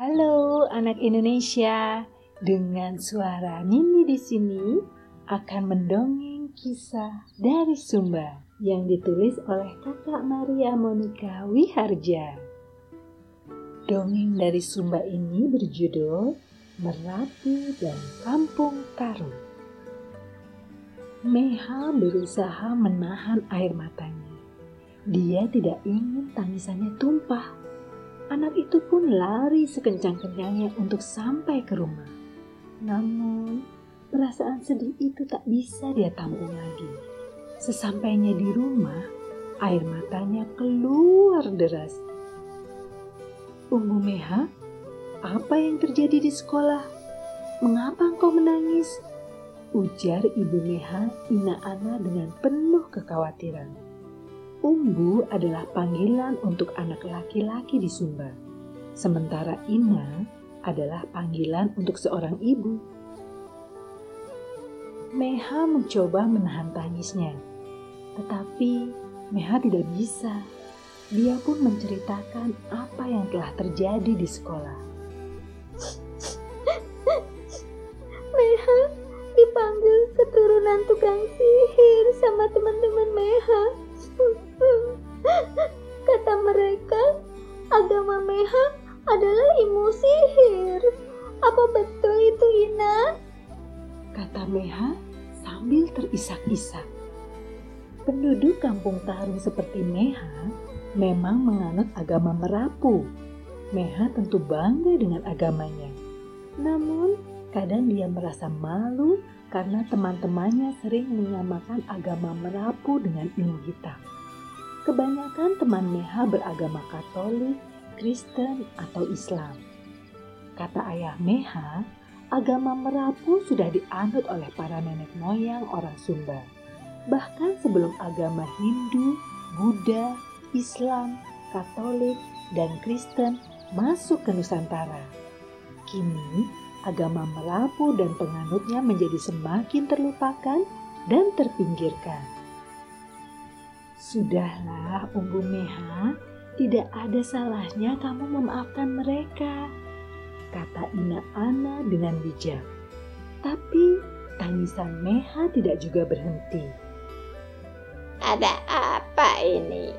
Halo anak Indonesia, dengan suara Nini di sini akan mendongeng kisah dari Sumba yang ditulis oleh kakak Maria Monica Wiharja. Dongeng dari Sumba ini berjudul Merapi dan Kampung Taruh. Meha berusaha menahan air matanya. Dia tidak ingin tangisannya tumpah Anak itu pun lari sekencang-kencangnya untuk sampai ke rumah. Namun, perasaan sedih itu tak bisa dia tampung lagi. Sesampainya di rumah, air matanya keluar deras. Umbu Meha, apa yang terjadi di sekolah? Mengapa engkau menangis? Ujar Ibu Meha Ina Ana dengan penuh kekhawatiran. Umbu adalah panggilan untuk anak laki-laki di Sumba, sementara Ina adalah panggilan untuk seorang ibu. Meha mencoba menahan tangisnya, tetapi Meha tidak bisa. Dia pun menceritakan apa yang telah terjadi di sekolah. Meha dipanggil keturunan tukang sihir sama teman-teman Meha. Sambil terisak-isak. Penduduk kampung Tarung seperti Meha memang menganut agama Merapu. Meha tentu bangga dengan agamanya. Namun, kadang dia merasa malu karena teman-temannya sering menyamakan agama Merapu dengan ilmu hitam. Kebanyakan teman Meha beragama Katolik, Kristen, atau Islam. Kata ayah Meha, agama Merapu sudah dianut oleh para nenek moyang orang Sumba. Bahkan sebelum agama Hindu, Buddha, Islam, Katolik, dan Kristen masuk ke Nusantara. Kini, agama Merapu dan penganutnya menjadi semakin terlupakan dan terpinggirkan. Sudahlah, Umbu Meha, tidak ada salahnya kamu memaafkan mereka, kata Ina Ana dengan bijak. Tapi tangisan Meha tidak juga berhenti. Ada apa ini?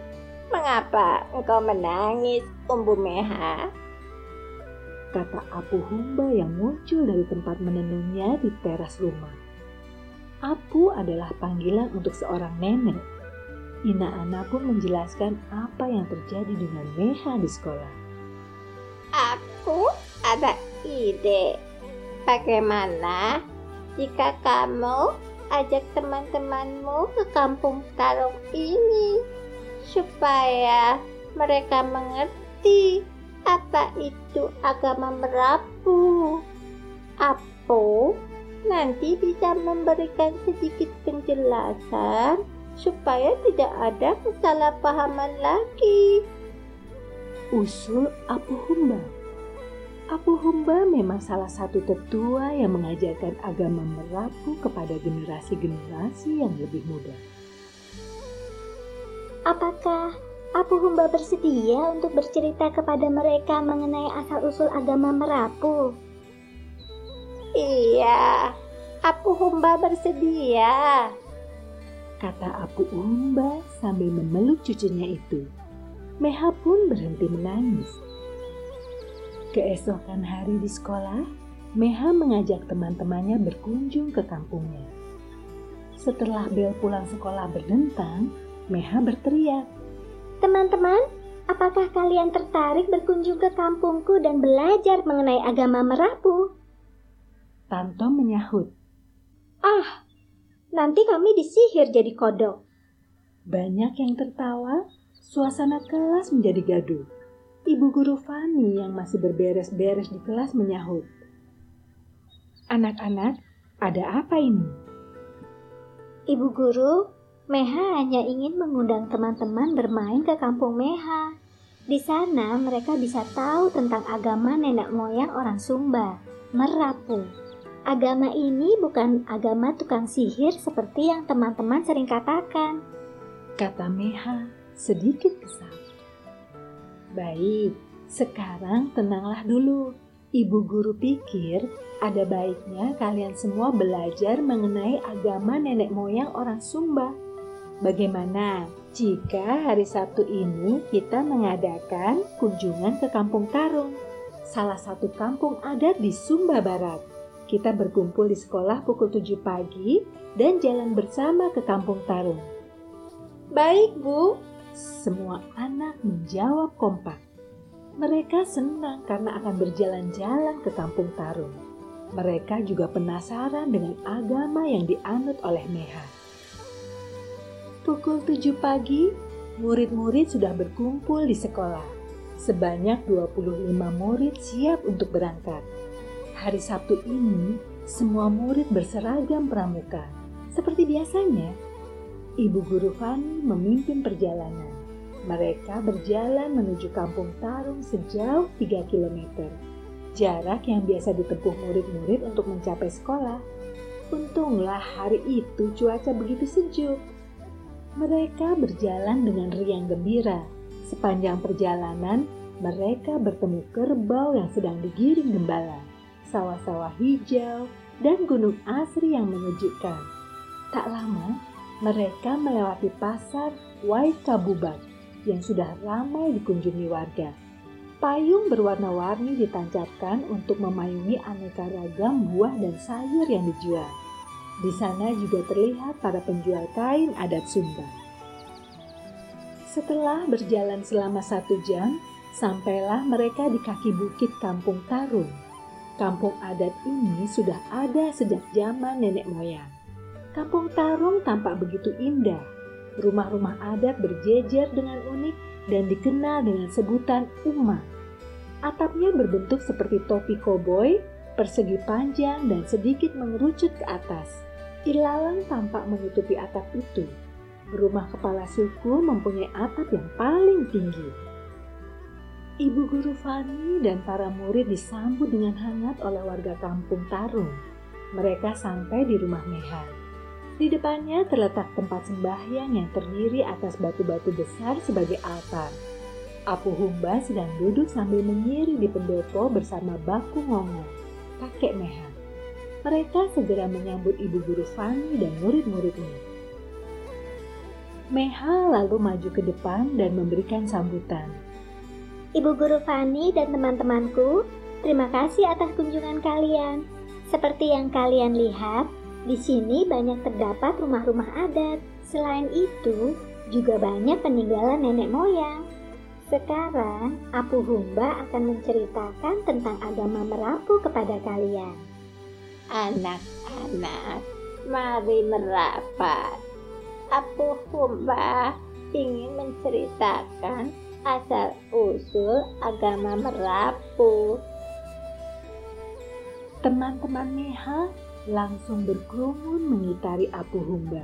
Mengapa engkau menangis, Umbu Meha? Kata Apu Humba yang muncul dari tempat menenunnya di teras rumah. Apu adalah panggilan untuk seorang nenek Ina Ana pun menjelaskan apa yang terjadi dengan Meha di sekolah. Aku ada ide. Bagaimana jika kamu ajak teman-temanmu ke kampung Tarung ini supaya mereka mengerti apa itu agama merapu. Apo nanti bisa memberikan sedikit penjelasan supaya tidak ada kesalahpahaman lagi. Usul Apu Humba Apu Humba memang salah satu tetua yang mengajarkan agama Merapu kepada generasi-generasi yang lebih muda. Apakah Apu Humba bersedia untuk bercerita kepada mereka mengenai asal-usul agama Merapu? Iya, Apu Humba bersedia kata Apu Umba sambil memeluk cucunya itu. Meha pun berhenti menangis. Keesokan hari di sekolah, Meha mengajak teman-temannya berkunjung ke kampungnya. Setelah bel pulang sekolah berdentang, Meha berteriak. Teman-teman, apakah kalian tertarik berkunjung ke kampungku dan belajar mengenai agama Merapu? Tanto menyahut. Ah, Nanti kami disihir jadi kodok. Banyak yang tertawa, suasana kelas menjadi gaduh. Ibu guru Fani yang masih berberes-beres di kelas menyahut. Anak-anak, ada apa ini? Ibu guru, Meha hanya ingin mengundang teman-teman bermain ke kampung Meha. Di sana mereka bisa tahu tentang agama nenek moyang orang Sumba, Merapu. Agama ini bukan agama tukang sihir seperti yang teman-teman sering katakan. Kata Meha sedikit kesal. Baik, Sekarang tenanglah dulu. Ibu guru pikir ada baiknya kalian semua belajar mengenai agama nenek moyang orang Sumba. Bagaimana jika hari Sabtu ini kita mengadakan kunjungan ke Kampung Tarung, salah satu kampung adat di Sumba Barat? Kita berkumpul di sekolah pukul 7 pagi dan jalan bersama ke Kampung Tarung. Baik, Bu. Semua anak menjawab kompak. Mereka senang karena akan berjalan-jalan ke Kampung Tarung. Mereka juga penasaran dengan agama yang dianut oleh Meha. Pukul 7 pagi, murid-murid sudah berkumpul di sekolah. Sebanyak 25 murid siap untuk berangkat. Hari Sabtu ini, semua murid berseragam pramuka. Seperti biasanya, Ibu Guru Fani memimpin perjalanan. Mereka berjalan menuju kampung Tarung sejauh 3 km. Jarak yang biasa ditempuh murid-murid untuk mencapai sekolah. Untunglah hari itu cuaca begitu sejuk mereka berjalan dengan riang gembira. Sepanjang perjalanan, mereka bertemu kerbau yang sedang digiring gembala, sawah-sawah hijau, dan gunung asri yang menyejukkan. Tak lama, mereka melewati pasar Waikabubat yang sudah ramai dikunjungi warga. Payung berwarna-warni ditancapkan untuk memayungi aneka ragam buah dan sayur yang dijual. Di sana juga terlihat para penjual kain adat Sumba. Setelah berjalan selama satu jam, sampailah mereka di kaki bukit Kampung Tarung. Kampung adat ini sudah ada sejak zaman nenek moyang. Kampung Tarung tampak begitu indah. Rumah-rumah adat berjejer dengan unik dan dikenal dengan sebutan Uma. Atapnya berbentuk seperti topi koboi, persegi panjang dan sedikit mengerucut ke atas. Ilalang tampak menutupi atap itu. Rumah kepala suku mempunyai atap yang paling tinggi. Ibu guru Fani dan para murid disambut dengan hangat oleh warga kampung Tarung. Mereka sampai di rumah Meha. Di depannya terletak tempat sembahyang yang terdiri atas batu-batu besar sebagai altar. Apu Humba sedang duduk sambil menyiri di pendopo bersama Baku Ngongo, kakek Meha. Mereka segera menyambut ibu guru Fani dan murid-muridnya. Meha lalu maju ke depan dan memberikan sambutan. Ibu guru Fani dan teman-temanku, terima kasih atas kunjungan kalian. Seperti yang kalian lihat, di sini banyak terdapat rumah-rumah adat. Selain itu, juga banyak peninggalan nenek moyang. Sekarang, Apu Humba akan menceritakan tentang agama Merapu kepada kalian. Anak-anak, mari merapat. Apu Humba ingin menceritakan asal-usul agama Merapu. Teman-teman Meha langsung berkerumun mengitari Apu Humba.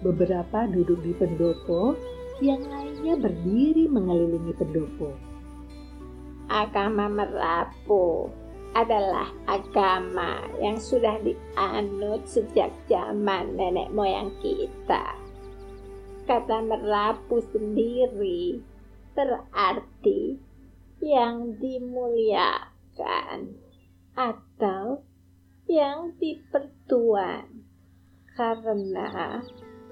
Beberapa duduk di pendopo, yang lainnya berdiri mengelilingi pendopo. Agama Merapu adalah agama yang sudah dianut sejak zaman nenek moyang kita. Kata merapu sendiri berarti yang dimuliakan atau yang dipertuan karena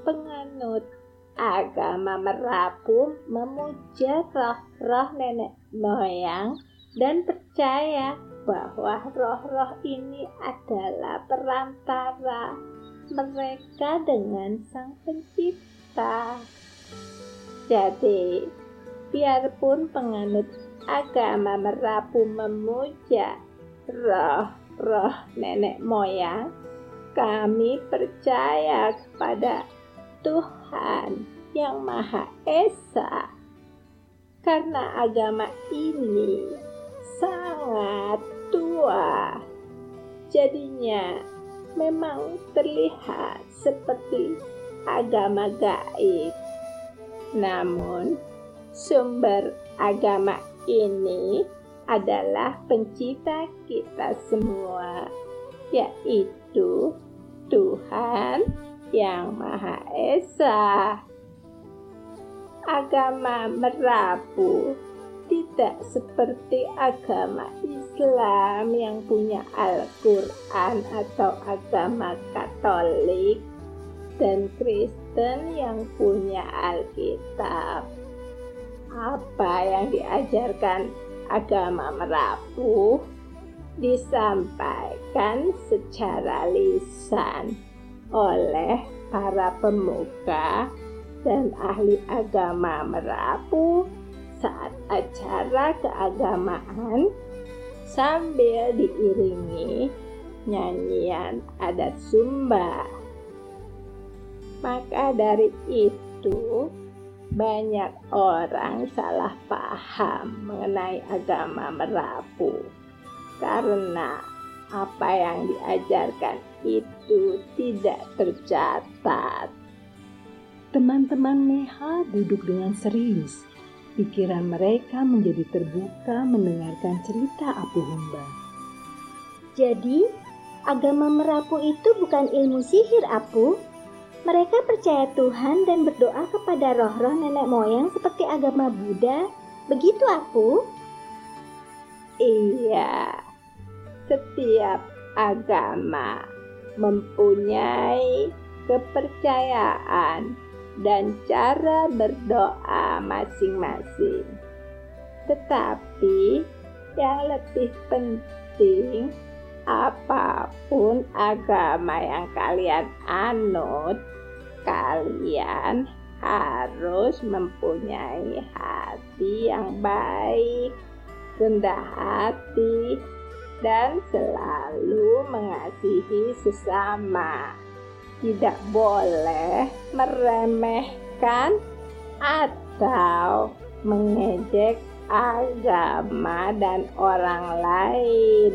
penganut agama merapu memuja roh-roh nenek moyang dan percaya bahwa roh-roh ini adalah perantara mereka dengan Sang Pencipta. Jadi, biarpun penganut agama merapu memuja roh-roh nenek moyang, kami percaya kepada Tuhan yang Maha Esa. Karena agama ini sangat tua. Jadinya memang terlihat seperti agama gaib. Namun, sumber agama ini adalah pencipta kita semua, yaitu Tuhan yang Maha Esa. Agama Merapu tidak seperti agama Islam yang punya Al-Quran atau agama Katolik dan Kristen yang punya Alkitab. Apa yang diajarkan agama Merapu disampaikan secara lisan oleh para pemuka dan ahli agama Merapu saat acara keagamaan sambil diiringi nyanyian adat Sumba. Maka dari itu, banyak orang salah paham mengenai agama Merapu karena apa yang diajarkan itu tidak tercatat. Teman-teman Neha duduk dengan serius. Pikiran mereka menjadi terbuka mendengarkan cerita Apu Humba. Jadi, agama Merapu itu bukan ilmu sihir, Apu. Mereka percaya Tuhan dan berdoa kepada roh-roh nenek moyang seperti agama Buddha. Begitu, Apu? Iya, setiap agama mempunyai kepercayaan dan cara berdoa masing-masing. Tetapi yang lebih penting, apa pun agama yang kalian anut, kalian harus mempunyai hati yang baik, rendah hati, dan selalu mengasihi sesama. Tidak boleh meremehkan atau mengejek agama dan orang lain,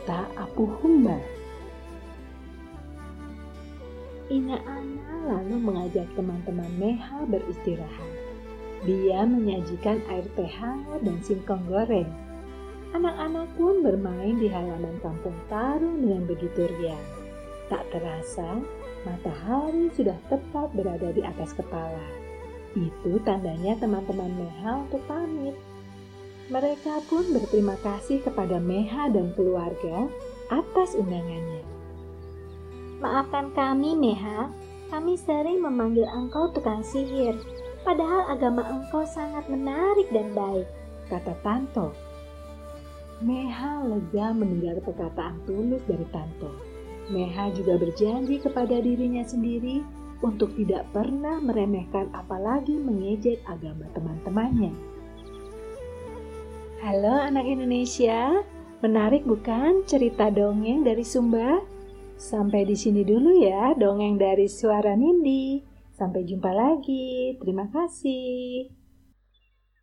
kata Apu Humba. Ina Ana lalu mengajak teman-teman Meha beristirahat. Dia menyajikan air teh hangat dan singkong goreng. Anak-anak pun bermain di halaman kampung Tarung dengan begitu riang. Tak terasa, matahari sudah tepat berada di atas kepala. Itu tandanya teman-teman Meha untuk pamit. Mereka pun berterima kasih kepada Meha dan keluarga atas undangannya. Maafkan kami, Meha. Kami sering memanggil engkau tukang sihir, padahal agama engkau sangat menarik dan baik, kata Tanto. Meha lega mendengar perkataan tulus dari Tanto. Meha juga berjanji kepada dirinya sendiri untuk tidak pernah meremehkan apalagi mengejek agama teman-temannya. Halo anak Indonesia, menarik bukan cerita dongeng dari Sumba? Sampai di sini dulu ya dongeng dari suara Nindi. Sampai jumpa lagi. Terima kasih.